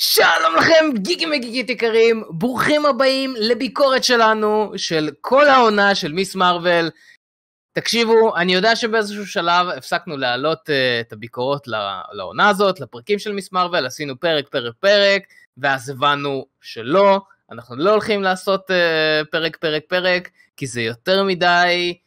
שלום לכם גיגים וגיגית יקרים, ברוכים הבאים לביקורת שלנו של כל העונה של מיס מרוויל. תקשיבו, אני יודע שבאיזשהו שלב הפסקנו להעלות uh, את הביקורות לעונה הזאת, לפרקים של מיס מרוויל, עשינו פרק, פרק, פרק, ואז הבנו שלא, אנחנו לא הולכים לעשות uh, פרק, פרק, פרק, כי זה יותר מדי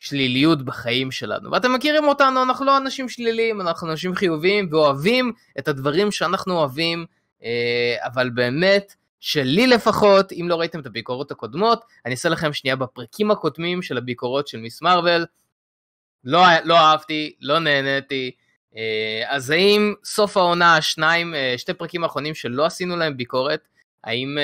שליליות בחיים שלנו. ואתם מכירים אותנו, אנחנו לא אנשים שליליים, אנחנו אנשים חיוביים ואוהבים את הדברים שאנחנו אוהבים. אה, אבל באמת, שלי לפחות, אם לא ראיתם את הביקורות הקודמות, אני אעשה לכם שנייה בפרקים הקודמים של הביקורות של מיס מרוויל. לא, לא אהבתי, לא נהניתי. אה, אז האם סוף העונה, שניים, אה, שתי פרקים האחרונים שלא עשינו להם ביקורת, האם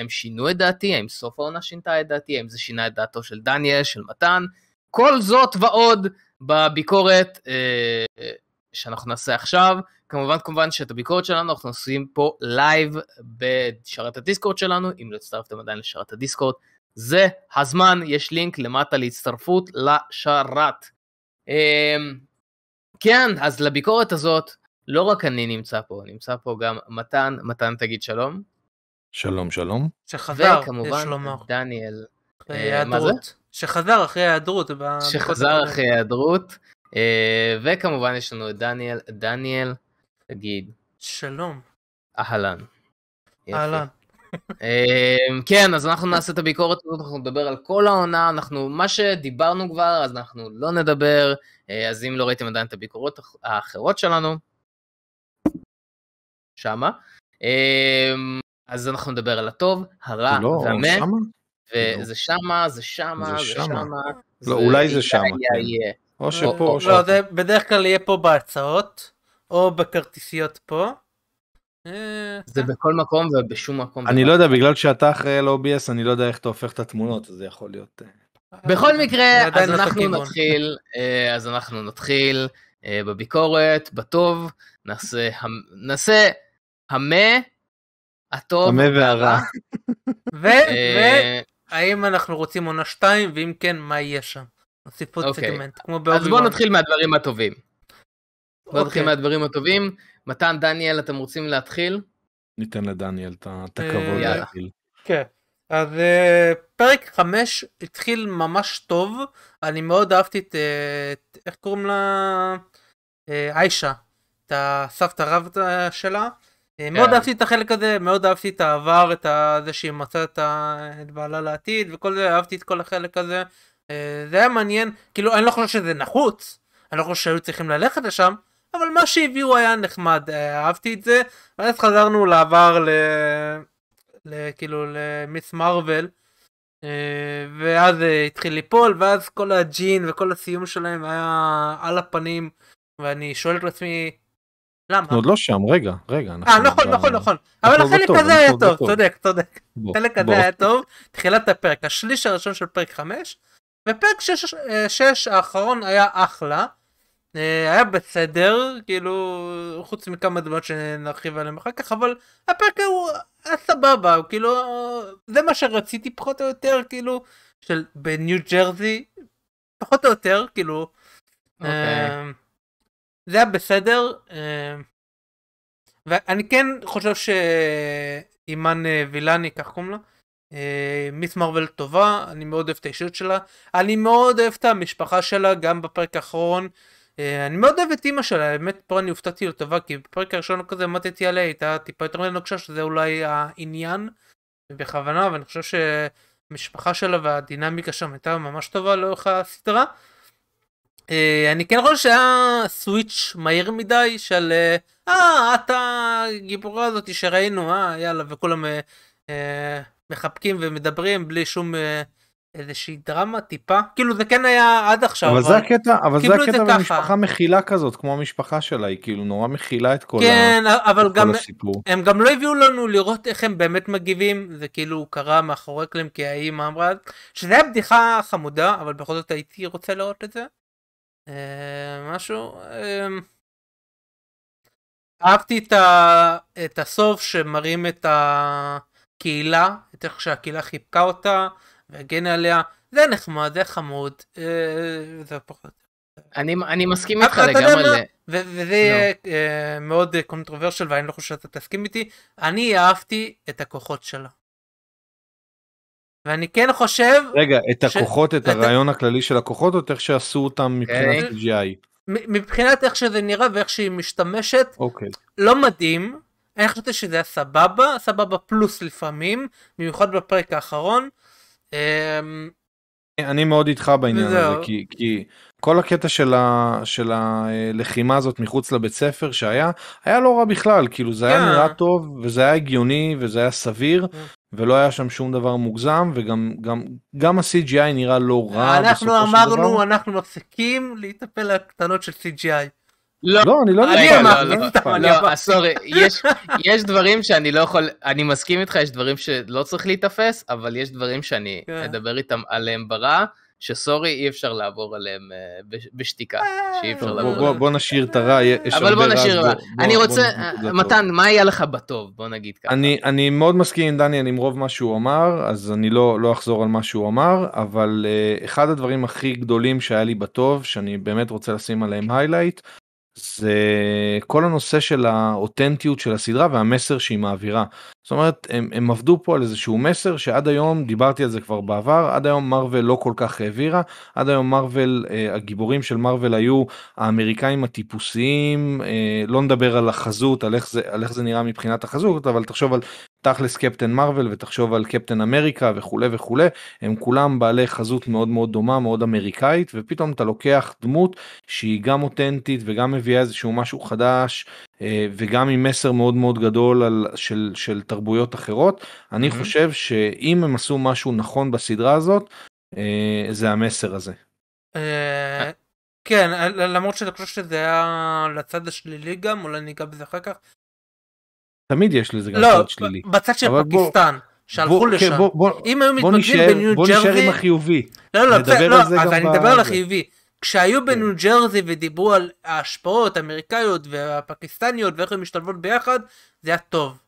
הם שינו את דעתי? האם סוף העונה שינתה את דעתי? האם זה שינה את דעתו של דניאל, של מתן? כל זאת ועוד בביקורת שאנחנו נעשה עכשיו. כמובן כמובן שאת הביקורת שלנו אנחנו עושים פה לייב בשרת הדיסקורד שלנו, אם לא הצטרפתם עדיין לשרת הדיסקורד, זה הזמן, יש לינק למטה להצטרפות לשרת. אמ, כן, אז לביקורת הזאת, לא רק אני נמצא פה, נמצא פה גם מתן, מתן תגיד שלום. שלום שלום. שחזר, וכמובן דניאל. אה, מה זה? שחזר אחרי ההיעדרות. שחזר אחרי ההיעדרות. אה, וכמובן יש לנו את דניאל, דניאל, תגיד. שלום. אהלן. אהלן. אמ, כן, אז אנחנו נעשה את הביקורת הזאת, אנחנו נדבר על כל העונה, אנחנו, מה שדיברנו כבר, אז אנחנו לא נדבר, אה, אז אם לא ראיתם עדיין את הביקורות האחרות שלנו, שמה, אז אנחנו נדבר על הטוב, הרע לא, והמת, וזה שמה, זה שמה, זה שמה. לא, אולי זה שמה. כן. או שפה או שפה. לא, זה בדרך כלל יהיה פה בהצעות. או בכרטיסיות פה. אה, זה בכל מקום ובשום מקום. אני לא יודע, בגלל שאתה אחראי על OBS, אני לא יודע איך אתה הופך את התמונות, אז זה יכול להיות... אה, בכל מקרה, אז אנחנו נתחיל, אה, אז אנחנו נתחיל בביקורת, בטוב, נעשה המה, הטוב, המה והרע. והאם אנחנו רוצים עונה 2, ואם כן, מה יהיה שם? נוסיף עוד אוקיי. סגמנט, כמו באובי אז בואו נתחיל מהדברים הטובים. בוא נתחיל אוקיי. מהדברים הטובים. מתן, דניאל, אתם רוצים להתחיל? ניתן לדניאל את הכבוד אה, להתחיל. כן. אז uh, פרק 5 התחיל ממש טוב, אני מאוד אהבתי את, uh, איך קוראים לה? Uh, איישה, את הסבתא רב שלה. כן. מאוד אהבתי את החלק הזה, מאוד אהבתי את העבר, את זה שהיא מצאה את בעלה לעתיד וכל זה, אהבתי את כל החלק הזה. Uh, זה היה מעניין, כאילו אני לא חושב שזה נחוץ, אני לא חושב שהיו צריכים ללכת לשם, אבל מה שהביאו היה נחמד, אה, אהבתי את זה, ואז חזרנו לעבר ל... ל... כאילו למיס מרוויל, אה, ואז אה, התחיל ליפול, ואז כל הג'ין וכל הסיום שלהם היה על הפנים, ואני שואל את עצמי, למה? עוד לא שם, רגע, רגע. אה, נכון, נכון, נכון. אבל החלק הזה היה טוב, צודק, צודק. החלק הזה היה טוב, תחילת הפרק, השליש הראשון של פרק 5, ופרק 6 האחרון היה אחלה. אה, היה בסדר, כאילו, חוץ מכמה דמות שנרחיב עליהם אחר כך, אבל הפרק הוא היה סבבה, הוא כאילו, זה מה שרציתי פחות או יותר, כאילו, של בניו ג'רזי, פחות או יותר, כאילו, okay. אוקיי. אה, זה היה בסדר, אה, ואני כן חושב שאימאן וילני, כך קוראים לה, מיס מרוויל טובה, אני מאוד אוהב את האישיות שלה, אני מאוד אוהב את המשפחה שלה, גם בפרק האחרון. אה, אני מאוד אוהב את אימא שלה, באמת פה אני הופתעתי לטובה, כי בפרק הראשון כזה עמדתי עליה, הייתה טיפה יותר נוקשה, שזה אולי העניין, בכוונה, ואני חושב שהמשפחה שלה והדינמיקה שם הייתה ממש טובה לאורך הסדרה. אה, אני כן חושב שהיה סוויץ' מהיר מדי של אה את הגיבורה הזאת שראינו אה יאללה וכולם מחבקים ומדברים בלי שום איזושהי דרמה טיפה כאילו זה כן היה עד עכשיו אבל, אבל זה הקטע אבל זה הקטע במשפחה מכילה כזאת כמו המשפחה שלה היא כאילו נורא מכילה את כל, כן, ה... אבל גם הסיפור. הם גם לא הביאו לנו לראות איך הם באמת מגיבים זה כאילו קרה מאחורי קלם כי האמא אמרה שזה היה בדיחה חמודה אבל בכל זאת הייתי רוצה לראות את זה. אה, משהו. אה, אהבתי את, ה... את הסוף שמראים את הקהילה את איך שהקהילה חיבקה אותה. והגן עליה, זה נחמד, זה חמוד, אה, זה פחות. אני, אני מסכים איתך לגמרי. וזה יהיה no. uh, מאוד קונטרוברשל ואני לא חושב שאתה תסכים איתי. אני אהבתי את הכוחות שלה. ואני כן חושב... רגע, את הכוחות, את הרעיון הכללי של הכוחות, או איך שעשו אותם מבחינת okay. CGI? מבחינת איך שזה נראה ואיך שהיא משתמשת, okay. אוקיי. לא מדהים. אני חשבתי שזה היה סבבה, סבבה פלוס לפעמים, במיוחד בפרק האחרון. אמ, אני מאוד איתך בעניין הזה, כי, כי כל הקטע של, ה, של הלחימה הזאת מחוץ לבית ספר שהיה, היה לא רע בכלל, כאילו זה היה כן. נראה טוב, וזה היה הגיוני, וזה היה סביר, כן. ולא היה שם שום דבר מוגזם, וגם גם, גם ה-CGI נראה לא רע אנחנו אמרנו, אנחנו מפסיקים להיטפל לקטנות של CGI. לא, לא, אני לא אני אמרתי, לא, לא, סורי, יש דברים שאני לא יכול, אני מסכים איתך, יש דברים שלא צריך להיתפס, אבל יש דברים שאני כן. אדבר איתם עליהם ברע. שסורי אי אפשר לעבור עליהם אה, בשתיקה, שאי אפשר לעבור עליהם. בוא נשאיר את הרע, יש אבל בוא נשאיר רע. אני רוצה, מתן, מה היה לך בטוב? בוא נגיד ככה. אני מאוד מסכים עם דניאל עם רוב מה שהוא אמר, אז אני לא, לא אחזור על מה שהוא אמר, אבל אה, אחד הדברים הכי גדולים שהיה לי בטוב, שאני באמת רוצה לשים עליהם היילייט, זה כל הנושא של האותנטיות של הסדרה והמסר שהיא מעבירה. זאת אומרת הם, הם עבדו פה על איזשהו מסר שעד היום דיברתי על זה כבר בעבר עד היום מרוויל לא כל כך העבירה עד היום מרוויל אה, הגיבורים של מרוויל היו האמריקאים הטיפוסיים אה, לא נדבר על החזות על איך זה על איך זה נראה מבחינת החזות אבל תחשוב על תכלס קפטן מרוויל ותחשוב על קפטן אמריקה וכולי וכולי הם כולם בעלי חזות מאוד מאוד דומה מאוד אמריקאית ופתאום אתה לוקח דמות שהיא גם אותנטית וגם מביאה איזשהו משהו חדש אה, וגם עם מסר מאוד מאוד גדול על, של, של תרבויות אחרות. אני mm-hmm. חושב שאם הם עשו משהו נכון בסדרה הזאת, אה, זה המסר הזה. אה, כן, למרות שאני חושב שזה היה לצד השלילי גם, אולי ניגע בזה אחר כך. תמיד יש לזה גם לא, צד שלילי. בצד של פקיסטן. שהלכו כן, לשם. בוא, אם היו מתמקדים בניו ג'רזי... בוא נשאר עם החיובי. לא, לא, לא, לא אז אני מדבר על החיובי. כשהיו כן. בניו ג'רזי ודיברו על ההשפעות האמריקאיות והפקיסטניות ואיך הן משתלבות ביחד, זה היה טוב.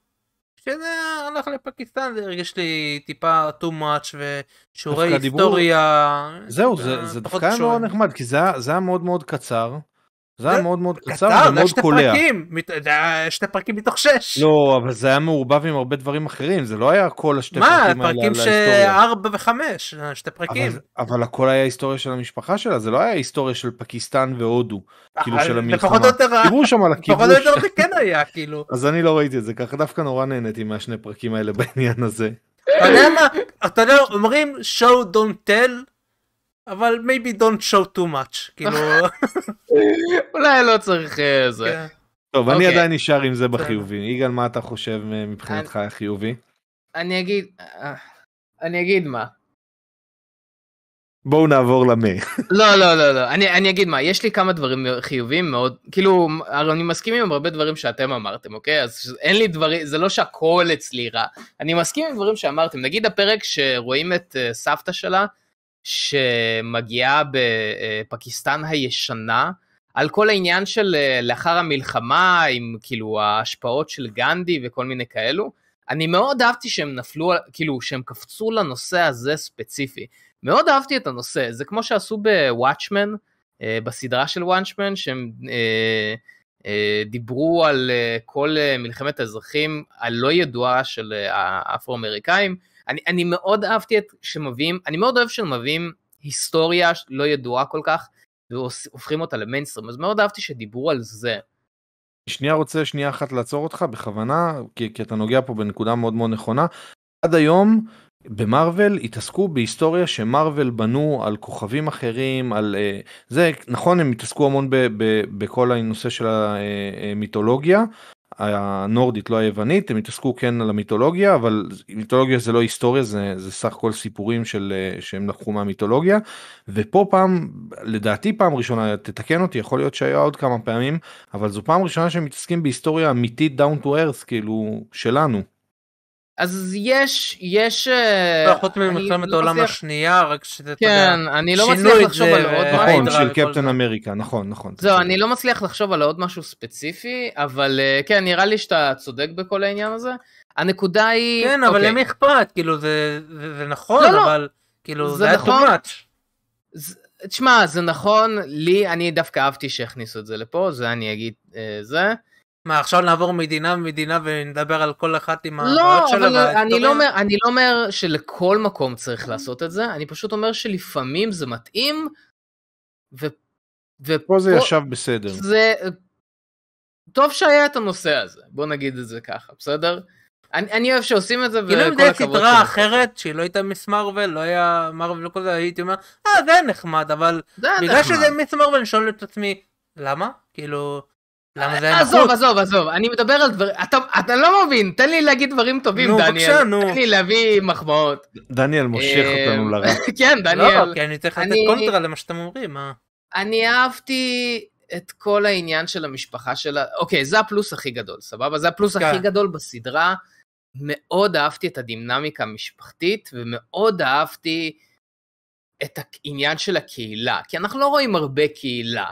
כשזה הלך לפקיסטן זה הרגיש לי טיפה too much ושיעורי היסטוריה. זהו, זה, זה דווקא היה מאוד נחמד, כי זה היה מאוד מאוד קצר. זה היה מאוד מאוד קצר ומאוד קולע. זה היה שתי פרקים מתוך שש. לא, אבל זה היה מעורבב עם הרבה דברים אחרים, זה לא היה כל השתי פרקים האלה על ההיסטוריה. מה, פרקים שארבע וחמש, שתי פרקים. אבל הכל היה היסטוריה של המשפחה שלה, זה לא היה היסטוריה של פקיסטן והודו, כאילו של המלחמה. פחות או יותר, דיברו שם על הכיבוש. פחות או יותר זה כן היה, כאילו. אז אני לא ראיתי את זה ככה, דווקא נורא נהניתי מהשני פרקים האלה בעניין הזה. אתה יודע מה, אתה יודע, אומרים show don't tell, אבל maybe don't show too much כאילו אולי לא צריך אה, זה. כן. טוב אני אוקיי. עדיין נשאר עם זה בחיובי יגאל מה אתה חושב אה, מבחינתך חיובי? אני אגיד אה, אני אגיד מה. בואו נעבור למי. לא לא לא לא אני אני אגיד מה יש לי כמה דברים חיוביים מאוד כאילו אני מסכים עם הרבה דברים שאתם אמרתם אוקיי אז אין לי דברים זה לא שהכל אצלי רע אני מסכים עם דברים שאמרתם נגיד הפרק שרואים את סבתא שלה שמגיעה בפקיסטן הישנה, על כל העניין של אה, לאחר המלחמה, עם כאילו ההשפעות של גנדי וכל מיני כאלו. אני מאוד אהבתי שהם נפלו, כאילו שהם קפצו לנושא הזה ספציפי. מאוד אהבתי את הנושא, זה כמו שעשו בוואטשמן, אה, בסדרה של וואטשמן, שהם אה, אה, דיברו על אה, כל מלחמת האזרחים הלא ידועה של האפרו-אמריקאים, אני, אני מאוד אהבתי את שמביאים, אני מאוד אוהב שמביאים היסטוריה לא ידועה כל כך, והופכים אותה למיינסטרים, אז מאוד אהבתי שדיברו על זה. שנייה רוצה שנייה אחת לעצור אותך בכוונה, כי, כי אתה נוגע פה בנקודה מאוד מאוד נכונה. עד היום במרוויל התעסקו בהיסטוריה שמרוויל בנו על כוכבים אחרים על uh, זה נכון הם התעסקו המון ב, ב, בכל הנושא של המיתולוגיה אה, הנורדית לא היוונית הם התעסקו כן על המיתולוגיה אבל מיתולוגיה זה לא היסטוריה זה זה סך הכל סיפורים של אה, שהם לקחו מהמיתולוגיה ופה פעם לדעתי פעם ראשונה תתקן אותי יכול להיות שהיה עוד כמה פעמים אבל זו פעם ראשונה שהם מתעסקים בהיסטוריה אמיתית down to earth כאילו שלנו. אז יש, יש... לא, חוץ ממלחמת לא העולם השנייה, רק שזה, כן, אני לא מצליח לחשוב על עוד משהו. נכון, של קפטן אמריקה, נכון, נכון. זהו, אני לא מצליח לחשוב על עוד משהו ספציפי, אבל אה, כן, נראה לי שאתה צודק בכל העניין הזה. הנקודה היא... כן, אבל למי אכפת? כאילו, זה נכון, לא, לא. אבל כאילו, זה היה too much. תשמע, זה נכון, לי, אני דווקא אהבתי שהכניסו את זה לפה, זה אני אגיד אה, זה. מה, עכשיו נעבור מדינה מדינה ונדבר על כל אחת עם לא, אבל אני לא, אומר, אני לא אומר שלכל מקום צריך לעשות את זה, אני פשוט אומר שלפעמים זה מתאים, ו... ופה זה ישב בסדר. זה... טוב שהיה את הנושא הזה, בוא נגיד את זה ככה, בסדר? אני, אני אוהב שעושים את זה, וכל הכבוד. כאילו אם זה סדרה אחרת, שהיא לא הייתה מיס מארוול, לא היה מארוול וכל זה, הייתי אומר, אה, זה נחמד, אבל בגלל שזה מיס מארוול, אני שואל את עצמי, למה? כאילו... למה זה היה נחוץ? עזוב, עזוב, עזוב, אני מדבר על דברים, אתה, אתה לא מבין, תן לי להגיד דברים טובים, נו, דניאל. נו, בבקשה, נו. תן לי להביא מחמאות. דניאל מושך אה, אותנו לרע. כן, דניאל. לא, כי אני צריך לתת קונטרה למה שאתם אומרים, מה? אני אהבתי את כל העניין של המשפחה שלה, אוקיי, זה הפלוס הכי גדול, סבבה? זה הפלוס הכי כן. גדול בסדרה. מאוד אהבתי את הדינמיקה המשפחתית, ומאוד אהבתי את העניין של הקהילה, כי אנחנו לא רואים הרבה קהילה.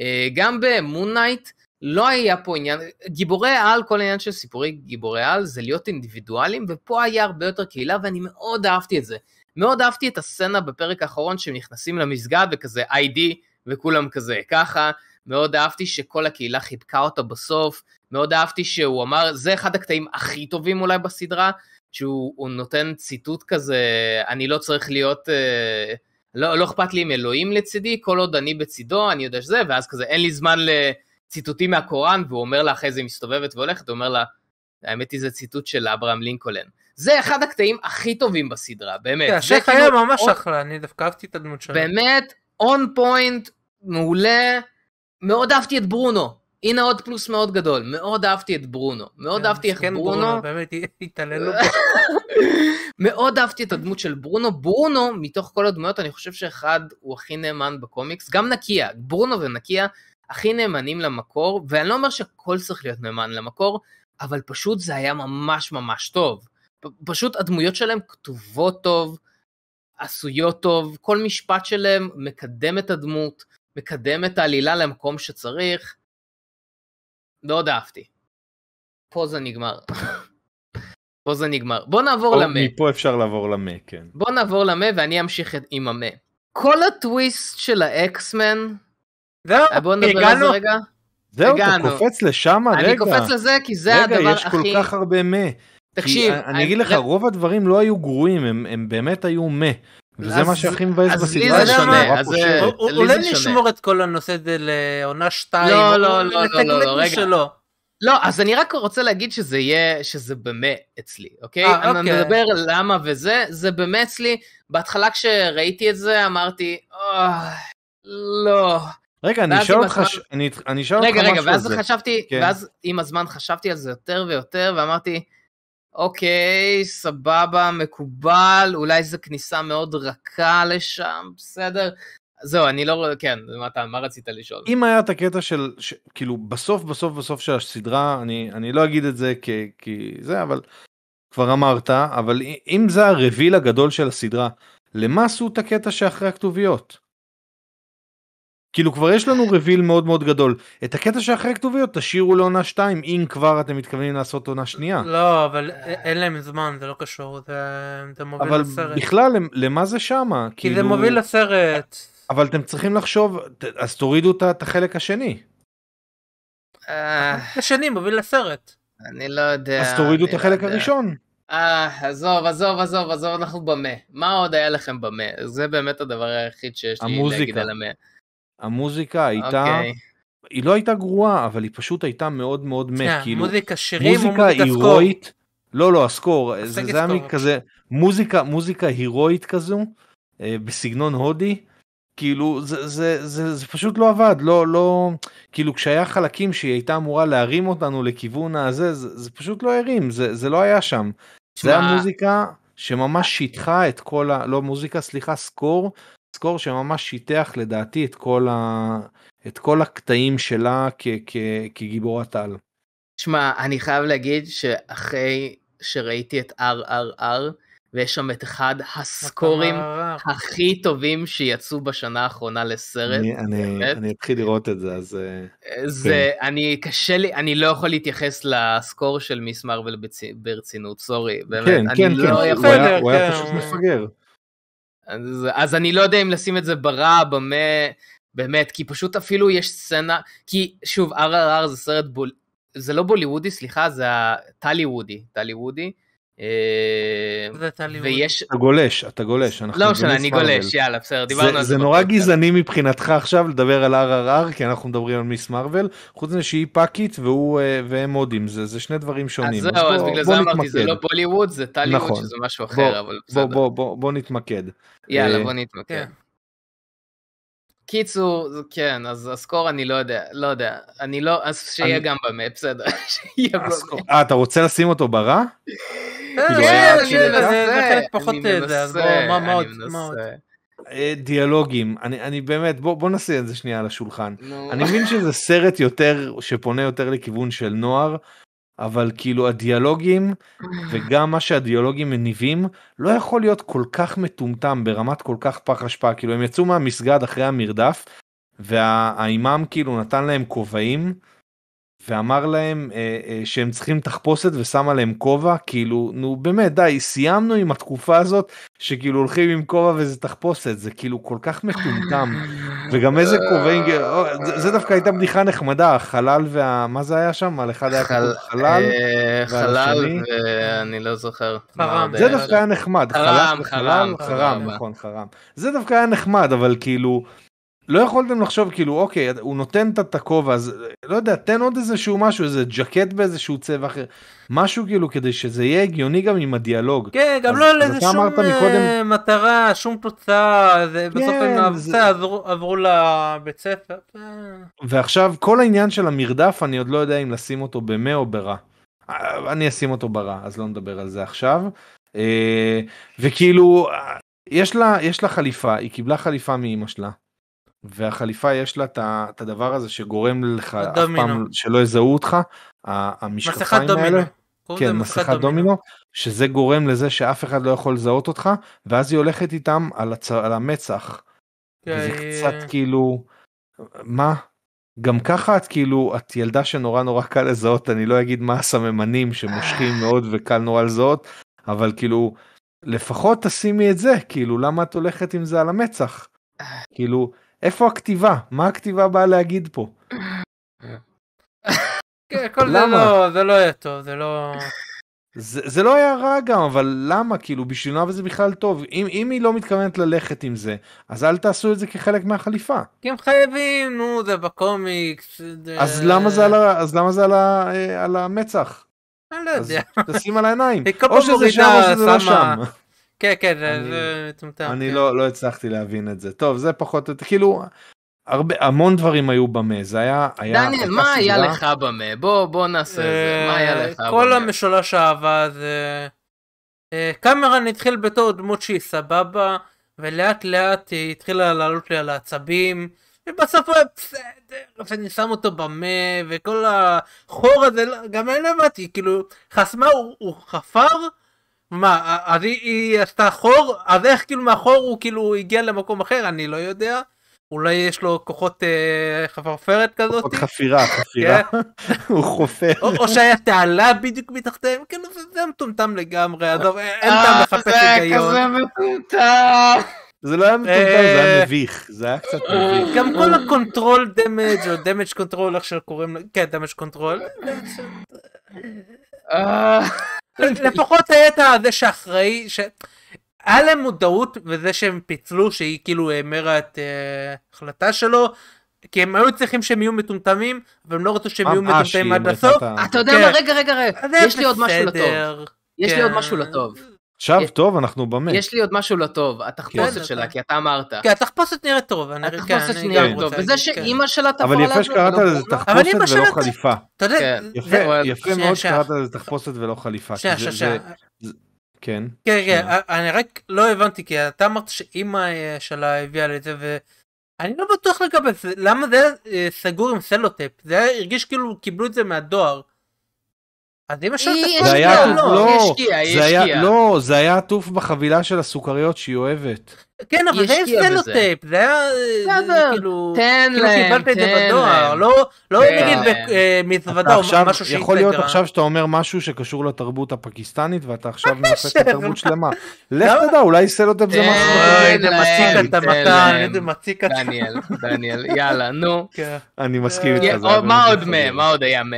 אה, גם במונייט לא היה פה עניין, גיבורי על, כל העניין של סיפורי גיבורי על זה להיות אינדיבידואלים, ופה היה הרבה יותר קהילה, ואני מאוד אהבתי את זה. מאוד אהבתי את הסצנה בפרק האחרון שהם נכנסים למסגד וכזה ID, וכולם כזה ככה, מאוד אהבתי שכל הקהילה חיבקה אותה בסוף, מאוד אהבתי שהוא אמר, זה אחד הקטעים הכי טובים אולי בסדרה, שהוא נותן ציטוט כזה, אני לא צריך להיות, אה, לא, לא אכפת לי אם אלוהים לצידי, כל עוד אני בצידו, אני יודע שזה, ואז כזה, אין לי זמן לציטוטים מהקוראן, והוא אומר לה, אחרי זה היא מסתובבת והולכת, הוא אומר לה, האמת היא זה ציטוט של אברהם לינקולן. זה אחד הקטעים הכי טובים בסדרה, באמת. כן, השייח היה כאילו ממש אחלה, אני דווקא אהבתי את הדמות שלו. באמת, און פוינט, מעולה. מאוד אהבתי את ברונו. הנה עוד פלוס מאוד גדול, מאוד אהבתי את ברונו, מאוד כן, אהבתי איך ברונו, באמת התעללו מאוד אהבתי את הדמות של ברונו, ברונו מתוך כל הדמויות אני חושב שאחד הוא הכי נאמן בקומיקס, גם נקיה, ברונו ונקיה הכי נאמנים למקור, ואני לא אומר שהכל צריך להיות נאמן למקור, אבל פשוט זה היה ממש ממש טוב, פשוט הדמויות שלהם כתובות טוב, עשויות טוב, כל משפט שלהם מקדם את הדמות, מקדם את העלילה למקום שצריך, מאוד אהבתי. פה זה נגמר. פה זה נגמר. בוא נעבור למה. מפה אפשר לעבור למה, כן. בוא נעבור למה ואני אמשיך עם המה. כל הטוויסט של האקסמן, זהו, אה, בוא נדבר על זה רגע. זהו, אתה קופץ לשם, רגע. אני קופץ לזה כי זה רגע, הדבר הכי... רגע, יש כל כך הרבה מה. תקשיב. אני, אני אגיד לך, רוב הדברים לא היו גרועים, הם, הם באמת היו מה. וזה מה שהכי מבאס בסדרה, אז לי זה שונה, אז אולי נשמור את כל הנושא הזה לעונה 2, לא, לא, לא, לא, לא, רגע. לא, אז אני רק רוצה להגיד שזה יהיה, שזה במה אצלי, אוקיי? אה, אני אוקיי. מדבר למה וזה, זה במה אצלי. בהתחלה כשראיתי את זה אמרתי, לא. רגע, אני אשאל אותך, אני אשאל אותך משהו על זה. רגע, רגע, ואז חשבתי, כן. ואז עם הזמן חשבתי על זה יותר ויותר, ואמרתי, אוקיי, סבבה, מקובל, אולי זו כניסה מאוד רכה לשם, בסדר. זהו, אני לא כן, מה, מה רצית לשאול? אם היה את הקטע של, ש, כאילו, בסוף, בסוף, בסוף של הסדרה, אני, אני לא אגיד את זה כי, כי זה, אבל כבר אמרת, אבל אם זה הרביל הגדול של הסדרה, למה עשו את הקטע שאחרי הכתוביות? כאילו כבר יש לנו רביל מאוד מאוד גדול את הקטע שאחרי הכתוביות תשאירו לעונה 2 אם כבר אתם מתכוונים לעשות עונה שנייה. לא אבל אין להם זמן זה לא קשור זה, זה מוביל אבל לסרט. אבל בכלל למה זה שמה? כי כאילו... זה מוביל לסרט. אבל אתם צריכים לחשוב אז תורידו את החלק השני. השני מוביל לסרט. אני לא יודע. אז תורידו את החלק לא הראשון. אה, עזוב, עזוב, עזוב, עזוב, אנחנו במה. מה עוד היה לכם במה? זה באמת הדבר היחיד שיש לי להגיד על המה. המוזיקה הייתה, okay. אוקיי. היא לא הייתה גרועה, אבל היא פשוט הייתה מאוד מאוד מת, yeah, כאילו, מוזיקה שירים מוזיקה מוזיקה הירואית? לא לא הסקור, זה, זה היה כזה, מוזיקה, מוזיקה הירואית כזו, אה, בסגנון הודי, כאילו זה, זה, זה, זה פשוט לא עבד, לא, לא, כאילו כשהיה חלקים שהיא הייתה אמורה להרים אותנו לכיוון הזה, זה, זה פשוט לא הרים, זה, זה לא היה שם. שמה... זה המוזיקה שממש שיטחה את כל ה... לא מוזיקה, סליחה, סקור, סקור שממש שיטח לדעתי את כל, ה... את כל הקטעים שלה כ... כ... כגיבורת על. שמע, אני חייב להגיד שאחרי שראיתי את RRR, ויש שם את אחד הסקורים הכי טובים שיצאו בשנה האחרונה לסרט. אני, אני, אני אתחיל לראות את זה, אז... אה, זה, כן. אני קשה לי, אני לא יכול להתייחס לסקור של מיס מרוויל ברצינות, סורי, באמת, כן, אני כן, לא כן, יכול... הוא היה, הוא היה פשוט מפגר. אז, אז אני לא יודע אם לשים את זה ברע, במה, באמת, כי פשוט אפילו יש סצנה, כי שוב, RRR זה סרט בול... זה לא בוליוודי, סליחה, זה הטלי וודי, טלי וודי. אה, ויש... אתה גולש, אתה גולש. לא משנה, אני גולש, יאללה, בסדר, דיברנו על זה. זה נורא גזעני מבחינתך עכשיו לדבר על RRR, כי אנחנו מדברים על מיס מרוויל, חוץ מזה שהיא פאקית אה, והם הודים, זה שני דברים שונים. אז זהו, אז בגלל זה אמרתי, זה לא בוליווד, זה טליווד, נכון. שזה משהו אחר, אבל בסדר. בוא נתמקד. יאללה, אה, בוא נתמקד. כן. קיצור, כן, אז הסקור אני לא יודע, לא יודע, אני לא, אז שיהיה גם במה, בסדר, שיהיה במה. אה, אתה רוצה לשים אותו ברע? זה חלק פחות זה, אז בוא, מה עוד? אה, דיאלוגים, אני, אני באמת, בוא, בוא נשים את זה שנייה על השולחן. אני מבין שזה סרט יותר, שפונה יותר לכיוון של נוער, אבל כאילו הדיאלוגים וגם מה שהדיאלוגים מניבים לא יכול להיות כל כך מטומטם ברמת כל כך פח אשפה כאילו הם יצאו מהמסגד אחרי המרדף והאימאם כאילו נתן להם כובעים ואמר להם אה, אה, שהם צריכים תחפושת ושם עליהם כובע כאילו נו באמת די סיימנו עם התקופה הזאת שכאילו הולכים עם כובע וזה תחפושת זה כאילו כל כך מטומטם. וגם איזה כובעים זה, זה דווקא הייתה בדיחה נחמדה החלל וה... מה זה היה שם? על אחד היה חל... חלל אה, חלל ואני לא זוכר זה דווקא היה נחמד חרם חרם חרם. נכון חרם. זה דווקא היה נחמד אבל כאילו. לא יכולתם לחשוב כאילו אוקיי הוא נותן את הכובע אז לא יודע תן עוד איזה שהוא משהו איזה ג'קט באיזשהו צבע אחר משהו כאילו כדי שזה יהיה הגיוני גם עם הדיאלוג. כן גם לא לאיזה שום מקודם... מטרה שום תוצאה זה בסוף כן, הם זה... עברו, עברו לבית ספר. אה. ועכשיו כל העניין של המרדף אני עוד לא יודע אם לשים אותו במה או ברע. אה, אני אשים אותו ברע אז לא נדבר על זה עכשיו. אה, וכאילו יש לה יש לה חליפה היא קיבלה חליפה מאמא שלה. והחליפה יש לה את הדבר הזה שגורם לך אף פעם שלא יזהו אותך, המשקפיים האלה. כן, מסכת דומינו, שזה גורם לזה שאף אחד לא יכול לזהות אותך, ואז היא הולכת איתם על, הצ... על המצח. כן, וזה קצת כאילו, מה? גם ככה את כאילו, את ילדה שנורא נורא קל לזהות, אני לא אגיד מה הסממנים שמושכים מאוד וקל נורא לזהות, אבל כאילו, לפחות תשימי את זה, כאילו, למה את הולכת עם זה על המצח? כאילו, איפה הכתיבה? מה הכתיבה באה להגיד פה? כן, כל זה לא, זה לא היה טוב, זה לא... זה, זה לא היה רע גם, אבל למה? כאילו, בשביל מה וזה בכלל טוב? אם, אם היא לא מתכוונת ללכת עם זה, אז אל תעשו את זה כחלק מהחליפה. כי הם חייבים, נו, זה בקומיקס. זה... אז למה זה על, אז למה זה על, ה, אה, על המצח? אני לא יודע. תשים על העיניים. או שזה שם או שזה לא שם. כן כן זה מטומטם. אני כן. לא לא הצלחתי להבין את זה טוב זה פחות כאילו הרבה המון דברים היו במה זה היה היה דניאל מה היה לך במה בוא בוא נעשה את זה מה היה לך במה. כל המשולש אהבה זה אה, קמרן התחיל בתור דמות שהיא סבבה ולאט לאט היא התחילה לעלות לי על העצבים ובסוף הוא היה בסדר ואני שם אותו במה וכל החור הזה גם אני לא הבנתי כאילו חסמה הוא חפר מה, אז היא, היא עשתה חור? אז איך כאילו מהחור הוא כאילו הגיע למקום אחר? אני לא יודע. אולי יש לו כוחות אה, חפרפרת כזאת? כוחות חפירה, חפירה. כן. הוא חופר. או, או שהיה תעלה בדיוק מתחתיהם, כן, זה, זה מטומטם לגמרי, עזוב, אין טעם אה, לחפש היגיון. זה כזה מטומטם. זה לא היה מטומטם, זה היה אה, מביך, זה היה קצת מביך. גם כל ה control damage או damage control, איך שקוראים לו, כן, damage control. לפחות היה את זה שאחראי, ש... היה להם מודעות וזה שהם פיצלו שהיא כאילו המרה את uh, החלטה שלו כי הם היו צריכים שהם יהיו מטומטמים אבל הם לא רצו שהם יהיו אה, מטומטמים עד הסוף. אתה יודע מה כן. רגע רגע רגע יש לי עוד משהו לטוב. יש לי עוד משהו לטוב. עכשיו טוב אנחנו במה. יש לי עוד משהו לטוב התחפושת שלה כי אתה אמרת. כן התחפושת נראית טוב. התחפושת נראית טוב וזה שאימא שלה תפרה אבל יפה שקראת לזה תחפושת ולא חליפה. אתה יודע. יפה מאוד שקראת לזה תחפושת ולא חליפה. כן. כן כן אני רק לא הבנתי כי אתה אמרת שאימא אה, שלה הביאה לזה ואני לא בטוח לגבי זה למה זה אה, סגור עם סלוטפ זה הרגיש כאילו קיבלו את זה מהדואר. אז אמא שלו זה היה עטוף, לא, זה היה, לא, זה היה עטוף בחבילה של הסוכריות שהיא אוהבת. כן, אבל זה היה סלוטייפ, זה היה כאילו, תן כאילו להם, קיבלת את זה בדואר, לא, לא נגיד במזוודה או משהו שהיא יכול להיות עכשיו שאתה אומר משהו שקשור לתרבות הפקיסטנית ואתה עכשיו מנפק את התרבות שלמה. לך תדע, אולי סלוטייפ זה משהו. איזה מציק אתה מתן, איזה מציק אתה. דניאל, דניאל, יאללה, נו. כן. אני מסכים איתך. מה עוד מה? מה עוד היה מה?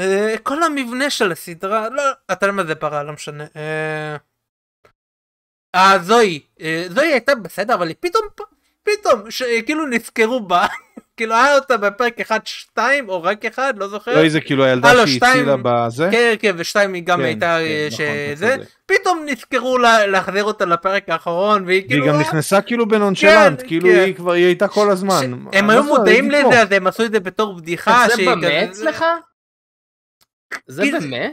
אה, כל המבנה של הסדרה, לא, אתה יודע מה זה פרה, לא משנה. אה, אה זוהי, אה, זוהי הייתה בסדר, אבל היא פתאום, פתאום, כאילו נזכרו בה, כאילו היה אותה בפרק 1-2 או רק אחד, לא זוכר. לא, זה כאילו הילדה לא, שהיא הצילה בזה? כן, כן, ושתיים היא גם כן, הייתה כן, שזה, נכון, פתאום נזכרו להחזיר אותה לפרק האחרון, והיא כאילו... והיא גם נכנסה כאילו בנונשלנט, כן, כאילו היא כבר, היא הייתה כל הזמן. הם היו מודעים לזה, אז הם עשו את זה בתור בדיחה. זה במה אצלך? זה במה?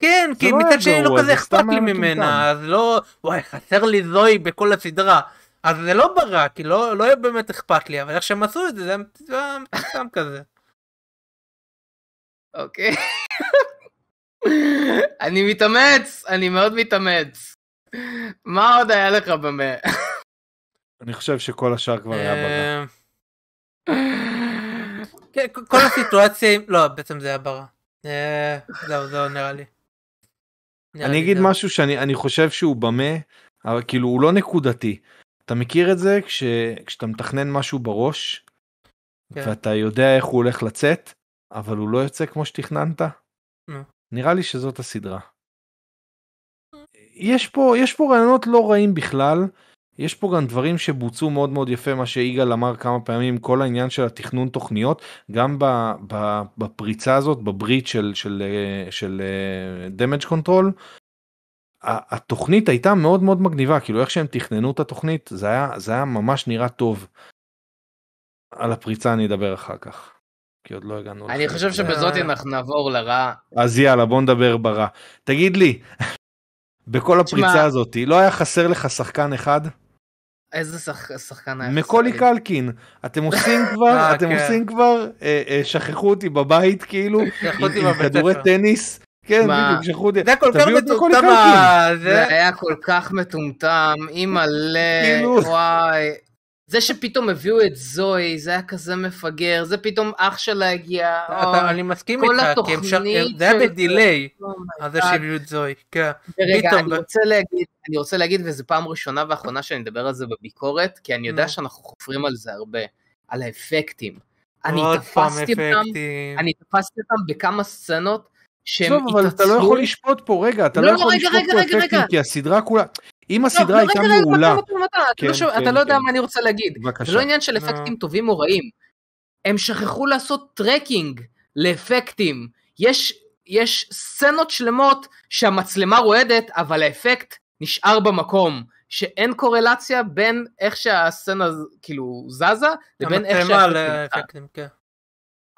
כן, כי לא מצד שני לא כזה אכפת לי ממנה, אז לא, וואי, חסר לי זוהי בכל הסדרה. אז זה לא ברע, כי לא, לא באמת אכפת לי, אבל איך שהם עשו את זה, זה היה מטומטם כזה. אוקיי. אני מתאמץ, אני מאוד מתאמץ. מה עוד היה לך במה? אני חושב שכל השאר כבר היה ברע. כן, כל הסיטואציה, לא, בעצם זה היה ברע. אה, זהו, זהו, נראה לי. אני אגיד משהו שאני חושב שהוא במה, אבל כאילו הוא לא נקודתי. אתה מכיר את זה כש, כשאתה מתכנן משהו בראש, כן. ואתה יודע איך הוא הולך לצאת, אבל הוא לא יוצא כמו שתכננת? נראה לי שזאת הסדרה. יש פה, יש פה רעיונות לא רעים בכלל, יש פה גם דברים שבוצעו מאוד מאוד יפה, מה שיגאל אמר כמה פעמים, כל העניין של התכנון תוכניות, גם בפריצה הזאת, בברית של, של, של דמג' קונטרול, התוכנית הייתה מאוד מאוד מגניבה, כאילו איך שהם תכננו את התוכנית, זה היה, זה היה ממש נראה טוב. על הפריצה אני אדבר אחר כך. כי עוד לא הגענו. אני חושב שבזאת אנחנו נעבור לרע. אז יאללה בוא נדבר ברע. תגיד לי, בכל הפריצה הזאת לא היה חסר לך שחקן אחד? איזה שח... שחקן היה? מקולי קלקין. אתם עושים כבר, אה, אתם כן. עושים כבר, אה, אה, שכחו אותי בבית כאילו, עם כדורי טניס. כן, בדיוק, שכחו אותי. זה כל כך מטומטם. זה היה כל כך מטומטם, אימא'לה. וואי. זה שפתאום הביאו את זוהי, זה היה כזה מפגר, זה פתאום אח שלה הגיע. אני מסכים איתך, כי זה היה בדיליי, על זה שהביאו את זוהי, כן. רגע, אני רוצה להגיד, אני רוצה להגיד, וזו פעם ראשונה ואחרונה שאני מדבר על זה בביקורת, כי אני יודע שאנחנו חופרים על זה הרבה, על האפקטים. אני תפסתי אותם, אני תפסתי אותם בכמה סצנות שהם התעצלו. אבל אתה לא יכול לשפוט פה, רגע, אתה לא, לא יכול לשפוט פה אפקטים, כי הסדרה כולה... אם הסדרה לא, הייתה מעולה... כן, כן, אתה לא יודע כן. מה אני רוצה להגיד. זה לא עניין של אפקטים טובים או רעים. הם שכחו לעשות tracking לאפקטים. יש, יש סצנות שלמות שהמצלמה רועדת, אבל האפקט נשאר במקום. שאין קורלציה בין איך שהסצנה כאילו זזה, לבין איך שהאפקטים... כן.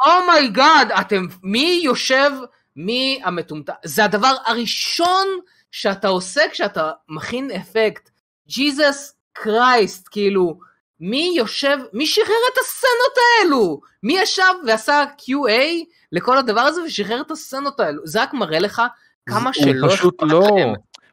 oh my god, oh אתם, מי יושב, מי המטומטם, זה הדבר הראשון שאתה עושה כשאתה מכין אפקט. ג'יזוס קרייסט, כאילו, מי יושב, מי שחרר את הסצנות האלו? מי ישב ועשה QA לכל הדבר הזה ושחרר את הסצנות האלו? זה רק מראה לך כמה שלא אכפת לא. לכם.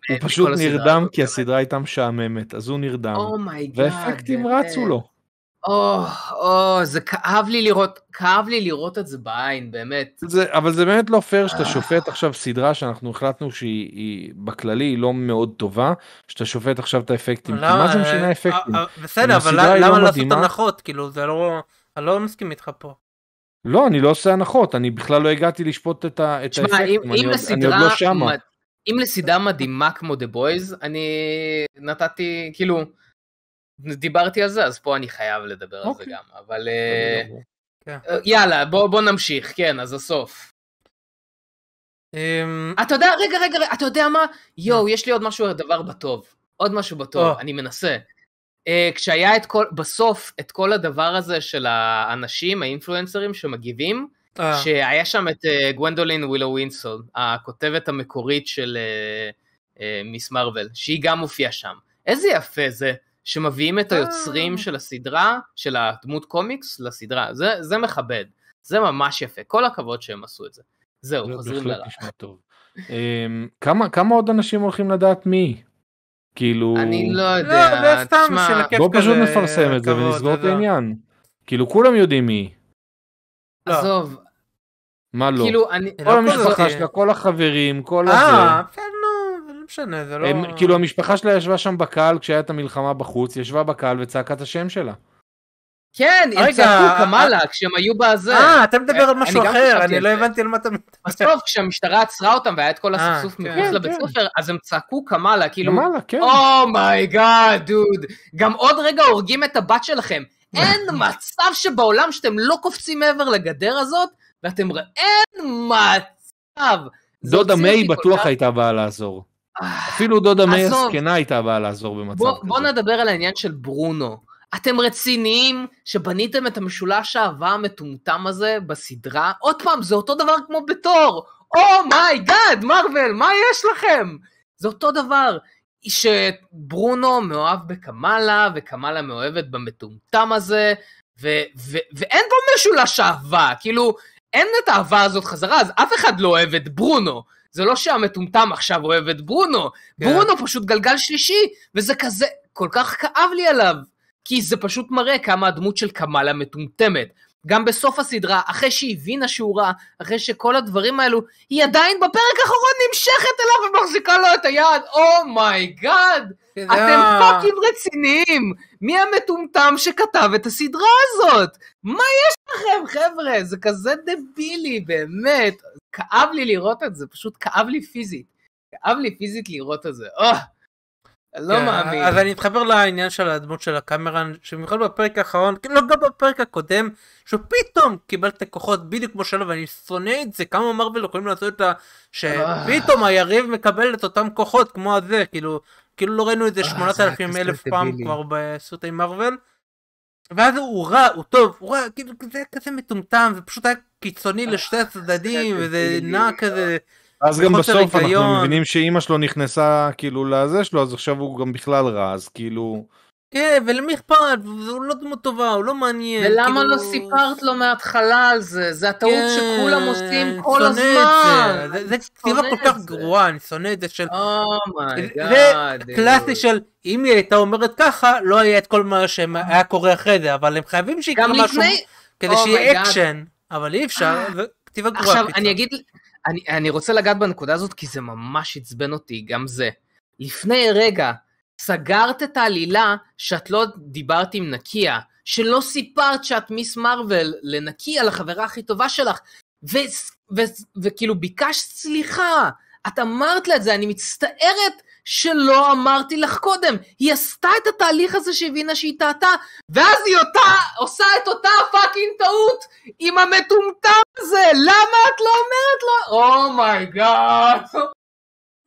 הוא פשוט נרדם כי הסדרה הייתה משעממת, אז הוא נרדם, oh והאפקטים רצו לו. או, או, זה כאב לי לראות, כאב לי לראות את זה בעין, באמת. זה, אבל זה באמת לא פייר שאתה שופט עכשיו סדרה שאנחנו החלטנו שהיא היא, בכללי היא לא מאוד טובה, שאתה שופט עכשיו את האפקטים, כי מה זה משנה האפקטים? אה, אה, בסדר, אבל למה לא לעשות הנחות? כאילו, זה לא, אני לא מסכים איתך פה. לא, אני לא עושה הנחות, אני בכלל לא הגעתי לשפוט את, ה, את שמה, האפקטים, אם, אני, אם עוד, אני עוד לא שמה. אם לסדרה מדהימה כמו The Boys, אני נתתי, כאילו, דיברתי על זה, אז פה אני חייב לדבר על זה אוקיי. גם, אבל אה, כן. אה, יאללה, בוא נמשיך, כן, אז הסוף. אמ, אתה יודע, רגע, רגע, אתה יודע מה? יואו, יש לי עוד משהו, דבר בטוב. עוד משהו בטוב, אני מנסה. אה, כשהיה את כל, בסוף, את כל הדבר הזה של האנשים, האינפלואנסרים שמגיבים, שהיה שם את גוונדולין ווילו ווינסון, הכותבת המקורית של מיס מרוויל, שהיא גם מופיעה שם. איזה יפה זה. שמביאים את היוצרים אה. של הסדרה, של הדמות קומיקס, לסדרה. זה, זה מכבד, זה ממש יפה, כל הכבוד שהם עשו את זה. זהו, חוזרים לרע. um, כמה, כמה עוד אנשים הולכים לדעת מי? כאילו... אני לא יודע, לא, זה סתם תשמע, של הכיף בוא פשוט נפרסם את זה ונסגור את וזה. העניין. כאילו כולם יודעים מי. לא. עזוב, מה לא? כאילו, אני... לא כל המשפחה. שלה, כל החברים, כל הזה. אה, בסדר, לא משנה, זה לא... הם, כאילו המשפחה שלה ישבה שם בקהל כשהיה את המלחמה בחוץ, ישבה בקהל וצעקה את השם שלה. כן, הם צעקו אה, קמאלה כשהם היו בזה. אה, אתה מדבר על אני משהו אחר, אני לא. הבנתי על מה אתה מדבר. בסוף כשהמשטרה עצרה אותם והיה את כל אה, הסכסוך כן. מחוץ כן, לבית כן. ספר, אז הם צעקו קמאלה, כאילו, קמאלה, כן. oh my god, דוד, גם עוד רגע הורגים את הבת שלכם. אין מצב שבעולם שאתם לא קופצים מעבר לגדר הזאת, ואתם... אין מצב. דודה מיי בטוח הייתה באה לעזור. אפילו דודה מיי עזוב. הזקנה הייתה באה לעזור במצב בוא, כזה. בוא נדבר על העניין של ברונו. אתם רציניים שבניתם את המשולש האהבה המטומטם הזה בסדרה? עוד פעם, זה אותו דבר כמו בתור. oh my god, מרוויל, מה יש לכם? זה אותו דבר. שברונו מאוהב בקמאלה, וקמאלה מאוהבת במטומטם הזה, ו- ו- ואין פה משולש אהבה, כאילו, אין את האהבה הזאת חזרה, אז אף אחד לא אוהב את ברונו. זה לא שהמטומטם עכשיו אוהב את ברונו, כן. ברונו פשוט גלגל שלישי, וזה כזה, כל כך כאב לי עליו, כי זה פשוט מראה כמה הדמות של קמאלה מטומטמת. גם בסוף הסדרה, אחרי שהיא הבינה שהוא רע, אחרי שכל הדברים האלו, היא עדיין בפרק האחרון נמשכת אליו ומחזיקה לו את היד, oh my god, זה אתם היה- fucking רציניים, מי המטומטם שכתב את הסדרה הזאת? מה יש לכם חבר'ה? זה כזה דבילי, באמת, כאב לי לראות את זה, פשוט כאב לי פיזית. כאב לי פיזית לראות את זה, אני לא כן, מאמין. אז אני אתחבר לעניין של הדמות של הקמרן, שבמיוחד בפרק האחרון, כאילו לא גם בפרק הקודם, שהוא פתאום קיבל את הכוחות בדיוק כמו שלו, ואני שונא את זה, כמה מרוויל יכולים לעשות את ה... שפתאום היריב מקבל את אותם כוחות כמו הזה, כאילו, כאילו לא ראינו את זה אה, זה 8,000 היה אלף פעם. כבר בסרטי מרוויל. ואז הוא רע, הוא טוב, הוא רע, כאילו זה היה כזה מטומטם, זה פשוט היה קיצוני לשתי הצדדים, זה וזה. נע כזה, אז גם בסוף אנחנו. מבינים שאימא שלו נכנסה כאילו לזה שלו, אז עכשיו הוא גם בכלל רע, אז כאילו... כן, ולמי אכפת, הוא לא דמות טובה, הוא לא מעניין. ולמה כאילו- לא סיפרת לו מההתחלה על זה? זה הטעות כן, שכולם עושים כל שונא את הזמן. זה. זה- זה אני כתיבה כל כך. גרועה, אני שונא את זה של... oh my god. זה קלאסי של אם היא הייתה אומרת ככה, לא היה את כל מה שהיה קורה אחרי זה, אבל הם חייבים שיקרה משהו לפני... כדי Oh שיהיה. אקשן, אבל אי אפשר, אה. זה כתיבה גרועה. עכשיו. אני אגיד, אני, אני רוצה לגעת בנקודה הזאת, כי זה ממש עצבן אותי, גם זה. לפני רגע, סגרת את העלילה שאת לא דיברת עם נקיה, שלא סיפרת שאת מיס מרוויל לנקיה, לחברה הכי טובה שלך, ו, ו, וכאילו ביקשת סליחה. את אמרת לה את זה, אני מצטערת שלא אמרתי לך קודם. היא עשתה את התהליך הזה שהבינה שהיא טעתה, ואז היא אותה, עושה את אותה fucking טעות עם המטומטם הזה, למה את לא אומרת לו? oh my god.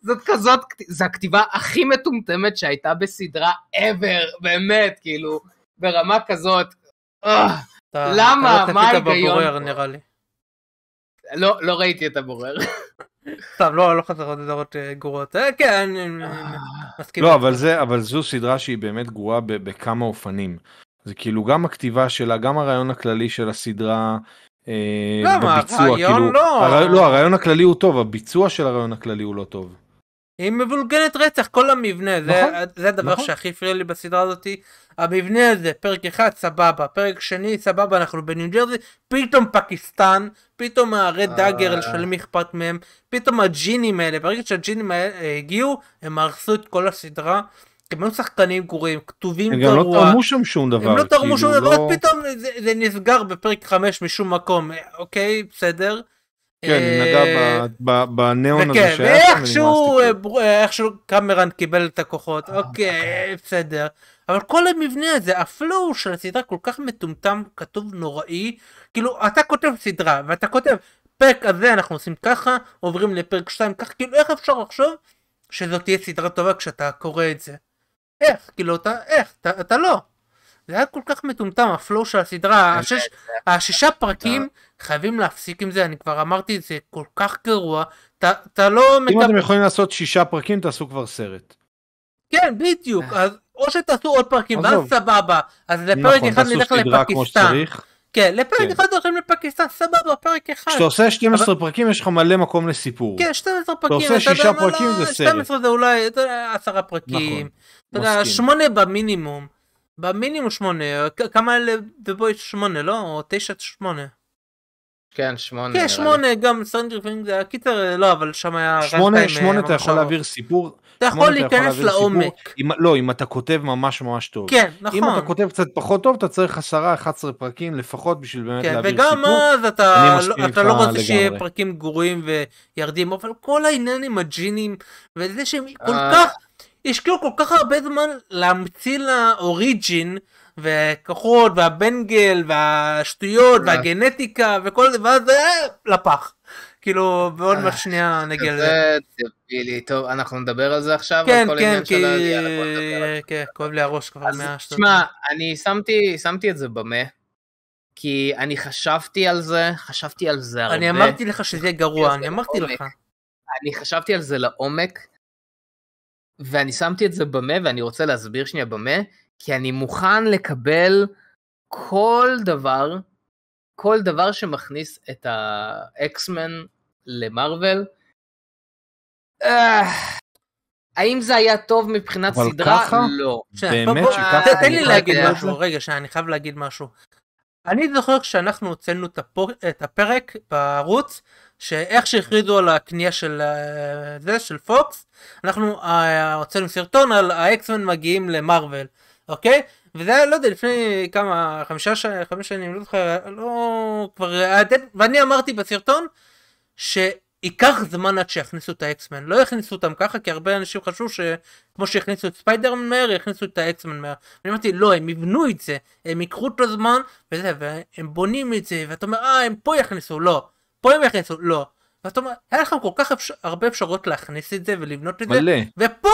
זאת כזאת, זו הכתיבה הכי מטומטמת שהייתה בסדרה ever, באמת, כאילו, ברמה כזאת. אה, למה? אתה לא מה ההיגיון. לא, לא ראיתי את הבורר. סתם, לא, לא חסרות דעות אה, גרועות. אה, כן, אני מסכים. לא. אבל זה, אבל זו סדרה שהיא באמת גרועה ב- בכמה אופנים. זה כאילו גם הכתיבה שלה, גם הרעיון הכללי של הסדרה. למה? בביצוע, הרעיון כאילו, לא. לא, הרעיון הכללי הוא טוב, הביצוע של הרעיון הכללי הוא לא טוב. היא מבולגנת רצח, כל המבנה, זה, נכון, זה הדבר נכון. שהכי הפריע לי בסדרה הזאתי. המבנה הזה, פרק אחד סבבה, פרק שני סבבה, אנחנו בניו ג'רזי, פתאום פקיסטן, פתאום הרד אה. דאגר של מי אכפת מהם, פתאום הג'ינים האלה, ברגע שהג'ינים האלה הגיעו, הם הרסו את כל הסדרה, הם היו שחקנים גרועים, כתובים הם גם לא גרוע. תרמו שם שום דבר. הם לא תרמו כאילו, שום דבר, לא- פתאום זה, זה נסגר בפרק 5 משום מקום, אוקיי, בסדר. כן, ב- ב- בניאון הזה שהיה שם, ואיכשהו, אה, אה, איכשהו קמרן קיבל את הכוחות, אוקיי, בסדר. אבל כל המבנה הזה, ה flow של הסדרה כל כך מטומטם, כתוב נוראי, כאילו, אתה כותב סדרה, ואתה כותב, פרק הזה אנחנו עושים ככה, עוברים לפרק 2 ככה, כאילו, איך אפשר לחשוב שזאת תהיה סדרה טובה כשאתה קורא את זה? איך? כאילו, אתה, איך? אתה, אתה לא. זה היה כל כך מטומטם, ה flow של הסדרה, השש, השישה פרקים, חייבים להפסיק עם זה, אני כבר אמרתי זה כל כך גרוע, אתה, לא אם מקבל, אתם יכולים לעשות שישה פרקים, תעשו כבר סרט. כן בדיוק, אז או שתעשו עוד פרקים, ואז. סבבה, אז לפרק נכון, אחד נלך לפקיסטן. כן, לפרק כן. אחד הולכים לפקיסטן, סבבה, פרק אחד. כשאתה עושה 12 אבל... פרקים יש לך מלא מקום לסיפור. כן, 12 פרקים. אתה עושה 6 פרקים זה סרט. 12 זה אולי 10 פרקים. נכון, אתה יודע, 8 במינימום. במינימום 8, כמה אלה בבוי 8, לא? או 9 8. כן, שמונה. כן, שמונה, גם סטרנג'ר פינג זה היה קיצר, לא, אבל שם היה... שמונה, שמונה אתה יכול להעביר סיפור. אתה יכול להיכנס לעומק. לא, אם אתה כותב ממש ממש טוב. כן, נכון. אם אתה כותב קצת פחות טוב, אתה צריך עשרה, 11 פרקים לפחות בשביל באמת כן, להעביר סיפור. וגם אז אתה, לא, אתה לא רוצה שיהיה פרקים גרועים וירדים, אבל כל העניין עם הג'ינים, וזה שהם כל אה. כך... השקיעו כל כך הרבה זמן להמציא ל origin וכוחות והבנגל והשטויות אה. והגנטיקה וכל זה ואז זה לפח. כאילו בעוד מעט שנייה נגיע לזה. זה דבילי, טוב אנחנו נדבר על זה עכשיו? כן כן כי כן כואב לי הראש כבר מהשטות. תשמע אני שמתי שמתי את זה במה. כי אני חשבתי על זה חשבתי על זה הרבה. אני אמרתי לך שזה יהיה גרוע אני אמרתי לך. אני חשבתי על זה לעומק. ואני שמתי את זה במה ואני רוצה להסביר שנייה במה כי אני מוכן לקבל כל דבר, כל דבר שמכניס את האקסמן למרוויל. אה, האם זה היה טוב מבחינת סדרה? ככה? לא. באמת שככה? תן לי להגיד משהו, רגע, שאני חייב להגיד משהו. אני זוכר כשאנחנו הוצאנו את הפרק בערוץ, שאיך שהכריזו על הקנייה של אה, זה, של פוקס, אנחנו אה, הוצאנו סרטון על האקסמן מגיעים למרוויל. אוקיי? וזה היה, לא יודע, לפני כמה, חמישה שנים, חמש שנים, לא זוכר, לא, כבר, ואני אמרתי בסרטון, שייקח זמן עד שיכניסו את האקסמן, לא יכניסו אותם ככה, כי הרבה אנשים חשבו שכמו שהכניסו את ספיידרמן מהר, יכניסו את האקסמן מהר. ואני אמרתי, לא, הם יבנו את זה, הם ייקחו את הזמן, וזה, והם בונים את זה, ואתה אומר, אה, הם פה יכניסו, לא, פה הם יכניסו, לא. ואתה אומר, היה לכם כל כך אפשר, הרבה אפשרויות להכניס את זה ולבנות את מלא. זה, ופה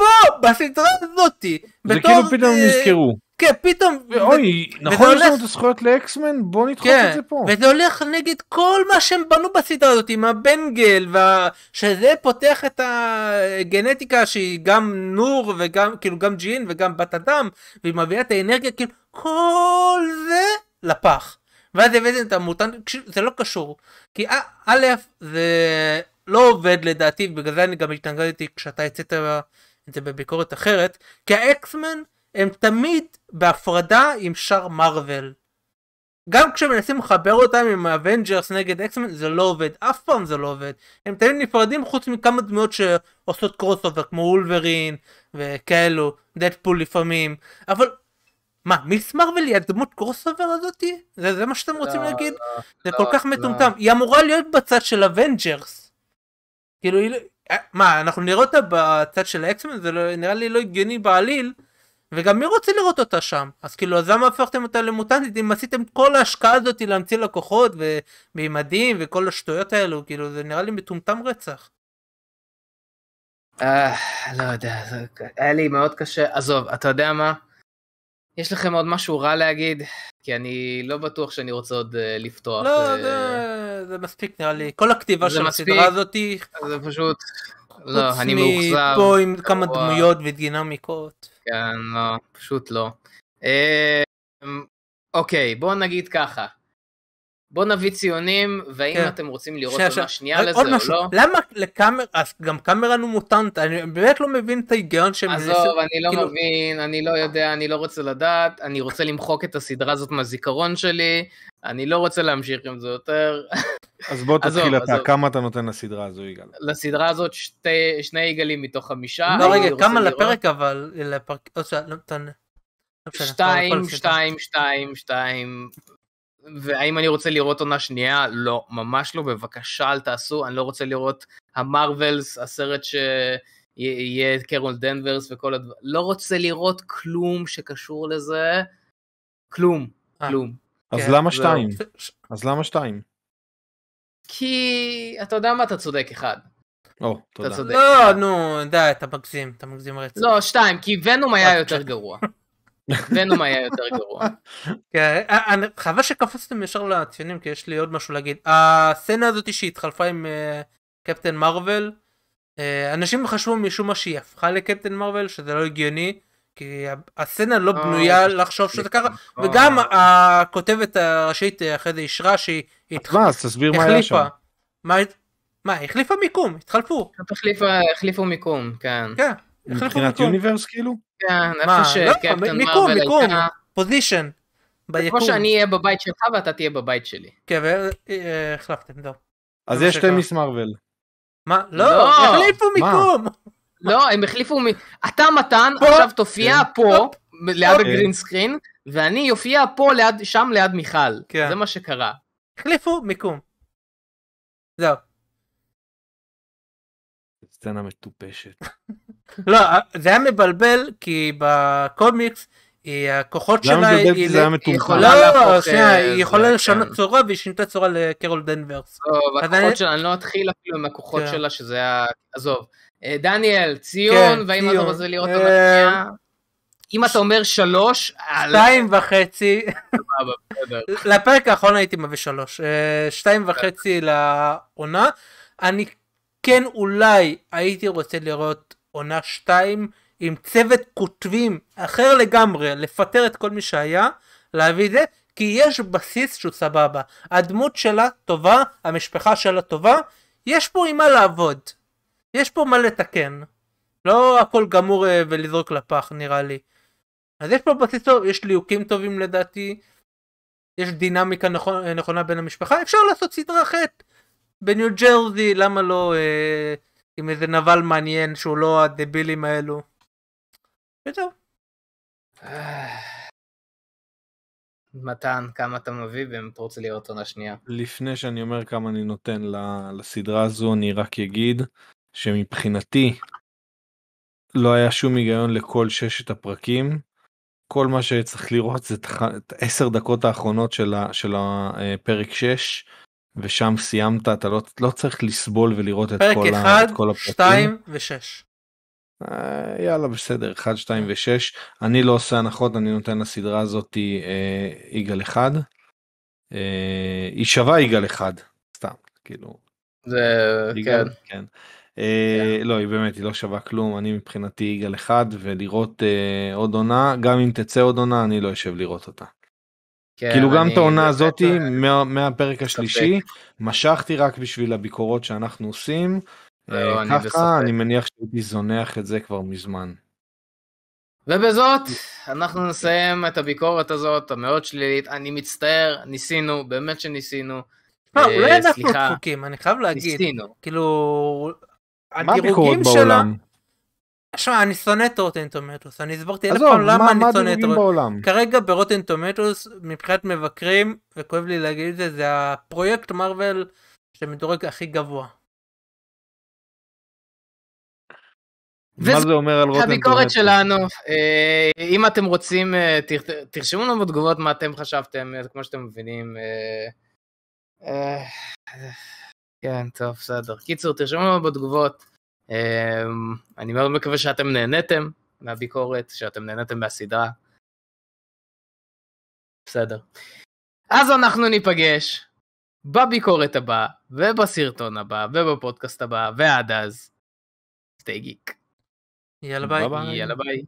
פה, בסדרה הזאתי. זה כאילו פתאום אה, נזכרו. כן, פתאום... אוי, נכון יש לנו את הזכויות לאקסמן? בוא נדחוף כן, את זה פה. וזה הולך נגד כל מה שהם בנו בסדרה הזאת, עם הבנגל, וה... שזה פותח את הגנטיקה שהיא גם נור, וגם, כאילו, גם ג'ין, וגם בת אדם, והיא מביאה את האנרגיה, כאילו, כל זה לפח. ואז הבאתם את המוטנט, זה לא קשור. כי א', זה לא עובד לדעתי, בגלל זה אני גם התנגדתי כשאתה הצעת את זה בביקורת אחרת, כי האקסמן הם תמיד בהפרדה עם שאר מארוול. גם כשמנסים לחבר אותם עם האבנג'רס נגד אקסמן זה לא עובד, אף פעם זה לא עובד. הם תמיד נפרדים חוץ מכמה דמויות שעושות crossover כמו וולברין וכאלו, דדפול לפעמים, אבל מה, מיס מרוויל היא הדמות crossover הזאתי? זה, זה מה שאתם רוצים לא, להגיד? לא, זה כל כך לא. מטומטם. היא אמורה להיות בצד של אבנג'רס. כאילו היא, אה, מה, אנחנו נראה אותה בצד של האקסמן? זה לא, נראה לי לא הגיוני בעליל. וגם מי רוצה לראות אותה שם? אז כאילו, אז למה הפכתם אותה למוטנטית אם עשיתם כל ההשקעה הזאת להמציא לה כוחות ומימדים וכל השטויות האלו? כאילו, זה נראה לי מטומטם רצח. אה, לא יודע, היה לי מאוד קשה. עזוב, אתה יודע מה? יש לכם עוד משהו רע להגיד? כי אני לא בטוח שאני רוצה עוד uh, לפתוח. לא, uh... זה, זה מספיק נראה לי. כל הכתיבה של הסדרה הזאתי... זה פשוט... לא, אני מאוכזב. פה עם כמה. דמויות ודינמיקות. כן, לא, פשוט לא. אה, אוקיי, בואו נגיד ככה. בוא נביא ציונים, והאם כן. אתם רוצים לראות עונה שנייה לזה או משהו. לא. למה לקאמר, אז גם קאמרן הוא מוטנט, אני באמת לא מבין את ההיגיון שהם... עזוב, אני לא כאילו... מבין, אני לא יודע, אני לא רוצה לדעת, אני רוצה למחוק את הסדרה הזאת מהזיכרון שלי, אני לא רוצה להמשיך עם זה יותר. אז בוא תתחיל אתה, כמה אתה נותן לסדרה הזו יגאל? לסדרה הזאת שתי, שני יגאלים מתוך חמישה. לא רגע, כמה לפרק אבל, לפרק, לא, שתיים, שתיים, שתיים, שתיים, והאם אני רוצה לראות עונה שנייה? לא, ממש לא, בבקשה אל תעשו, אני לא רוצה לראות המרווילס, הסרט שיהיה קרול דנברס וכל הדברים, לא רוצה לראות כלום שקשור לזה, כלום, אה. כלום. אז כן, למה שתיים? אז למה שתיים? כי אתה יודע מה, אתה צודק, אחד. או, תודה. לא, נו, די, אתה מגזים, אתה מגזים רצח. לא, שתיים, כי ונום היה יותר גרוע. ונום היה יותר גרוע. כן, אה, אה, חבל שקפצתם ישר לציונים כי יש לי עוד משהו להגיד. הסצנה הזאת שהתחלפה עם אה, קפטן מרוויל, אנשים חשבו משום מה שהיא הפכה לקפטן מרוויל שזה לא הגיוני כי הסצנה לא בנויה לחשוב שזה ככה, וגם הכותבת הראשית אחרי זה אישרה שהיא מה, אז תסביר מה היה שם. מה, החליפה מיקום, התחלפו. החליפו מיקום, כן. כן, מבחינת universe כאילו? כן, איפה שקפטן מרוויל הייתה... position. כמו שאני אהיה בבית שלך ואתה תהיה בבית שלי. כן, והחלפתם, טוב. אז יש שתי מיס מרוויל. מה? לא, לא, החליפו מיקום. לא, הם החליפו, אתה מתן, עכשיו תופיע כן. פה, ליד ה green screen, ואני אופיע פה שם ליד מיכל. כן. זה מה שקרה. החליפו מיקום. זהו. סצנה מטופשת. לא, זה היה מבלבל כי בקומיקס הכוחות שלה היא יכולה להפוך, היא יכולה לשנות צורה והיא שינתה צורה לקרול דנברס. הכוחות שלה, אני לא אתחיל אפילו עם הכוחות כן. שלה שזה היה, עזוב. אה, דניאל, ציון, כן, והאם אתה רוצה לראות את המחיה? אם אתה אומר שלוש... שתיים וחצי. לפרק האחרון הייתי מביא שלוש. אה, שתיים וחצי לעונה. אני כן אולי הייתי רוצה לראות עונה שתיים עם צוות כותבים אחר לגמרי, לפטר את כל מי שהיה, להביא את זה, כי יש בסיס שהוא סבבה. הדמות שלה טובה, המשפחה שלה טובה, יש פה עם מה לעבוד. יש פה מה לתקן. לא הכל גמור אה, ולזרוק לפח נראה לי. אז יש פה בסיס טוב, יש ליהוקים טובים לדעתי, יש דינמיקה אה, נכונה בין המשפחה, אפשר לעשות סדרה אחרת. בניו ג'רזי, למה לא אה, עם איזה נבל מעניין שהוא לא הדבילים האלו. וזהו. מתן, כמה אתה מביא רוצה לראות עונה שנייה. לפני שאני אומר כמה אני נותן לסדרה הזו, אני רק אגיד שמבחינתי לא היה שום היגיון לכל ששת הפרקים. כל מה שצריך לראות זה את עשר דקות האחרונות של הפרק 6 ושם סיימת אתה לא, לא צריך לסבול ולראות את כל, אחד, ה, את כל הפרקים. פרק 1, 2 ו-6. אה, יאללה בסדר 1 2 ו6 אני לא עושה הנחות אני נותן לסדרה הזאת אה, יגאל אחד. אה, היא שווה יגאל אחד סתם כאילו. זה יגאל, כן. כן. אה, לא היא באמת היא לא שווה כלום אני מבחינתי יגאל אחד ולראות אה, עוד עונה גם אם תצא עוד עונה אני לא אשב לראות אותה. כן, כאילו גם את העונה הזאתי מה, מהפרק השלישי משכתי רק בשביל הביקורות שאנחנו עושים. לא, ככה אני, אני מניח שהייתי זונח את זה כבר מזמן. ובזאת אנחנו נסיים את הביקורת הזאת המאוד שלילית אני מצטער ניסינו באמת שניסינו. לא, אולי אנחנו דפוקים אני חייב להגיד ניסינו כאילו מה הביקורת בעולם? שמע, אני שונא את Rotten Tomatoes, אני הסברתי אלף פעם למה אני שונא את Rotten. כרגע ב Rotten Tomatoes, מבחינת מבקרים, וכואב לי להגיד את זה, זה הפרויקט מרוויל שמדורג הכי גבוה. מה זה אומר על Rotten Tomatoes? הביקורת שלנו, אה, אם אתם רוצים, אה, תרשמו לנו בתגובות מה אתם חשבתם, אה, כמו שאתם מבינים. כן, טוב, בסדר. קיצור, תרשמו לנו בתגובות. אמ, אני מאוד מקווה שאתם נהניתם מהביקורת, שאתם נהניתם מהסדרה. בסדר. אז אנחנו ניפגש בביקורת הבאה, ובסרטון הבא, ובפודקאסט הבא, ועד אז, סטי גיק. יאללה ביי. יאללה ביי.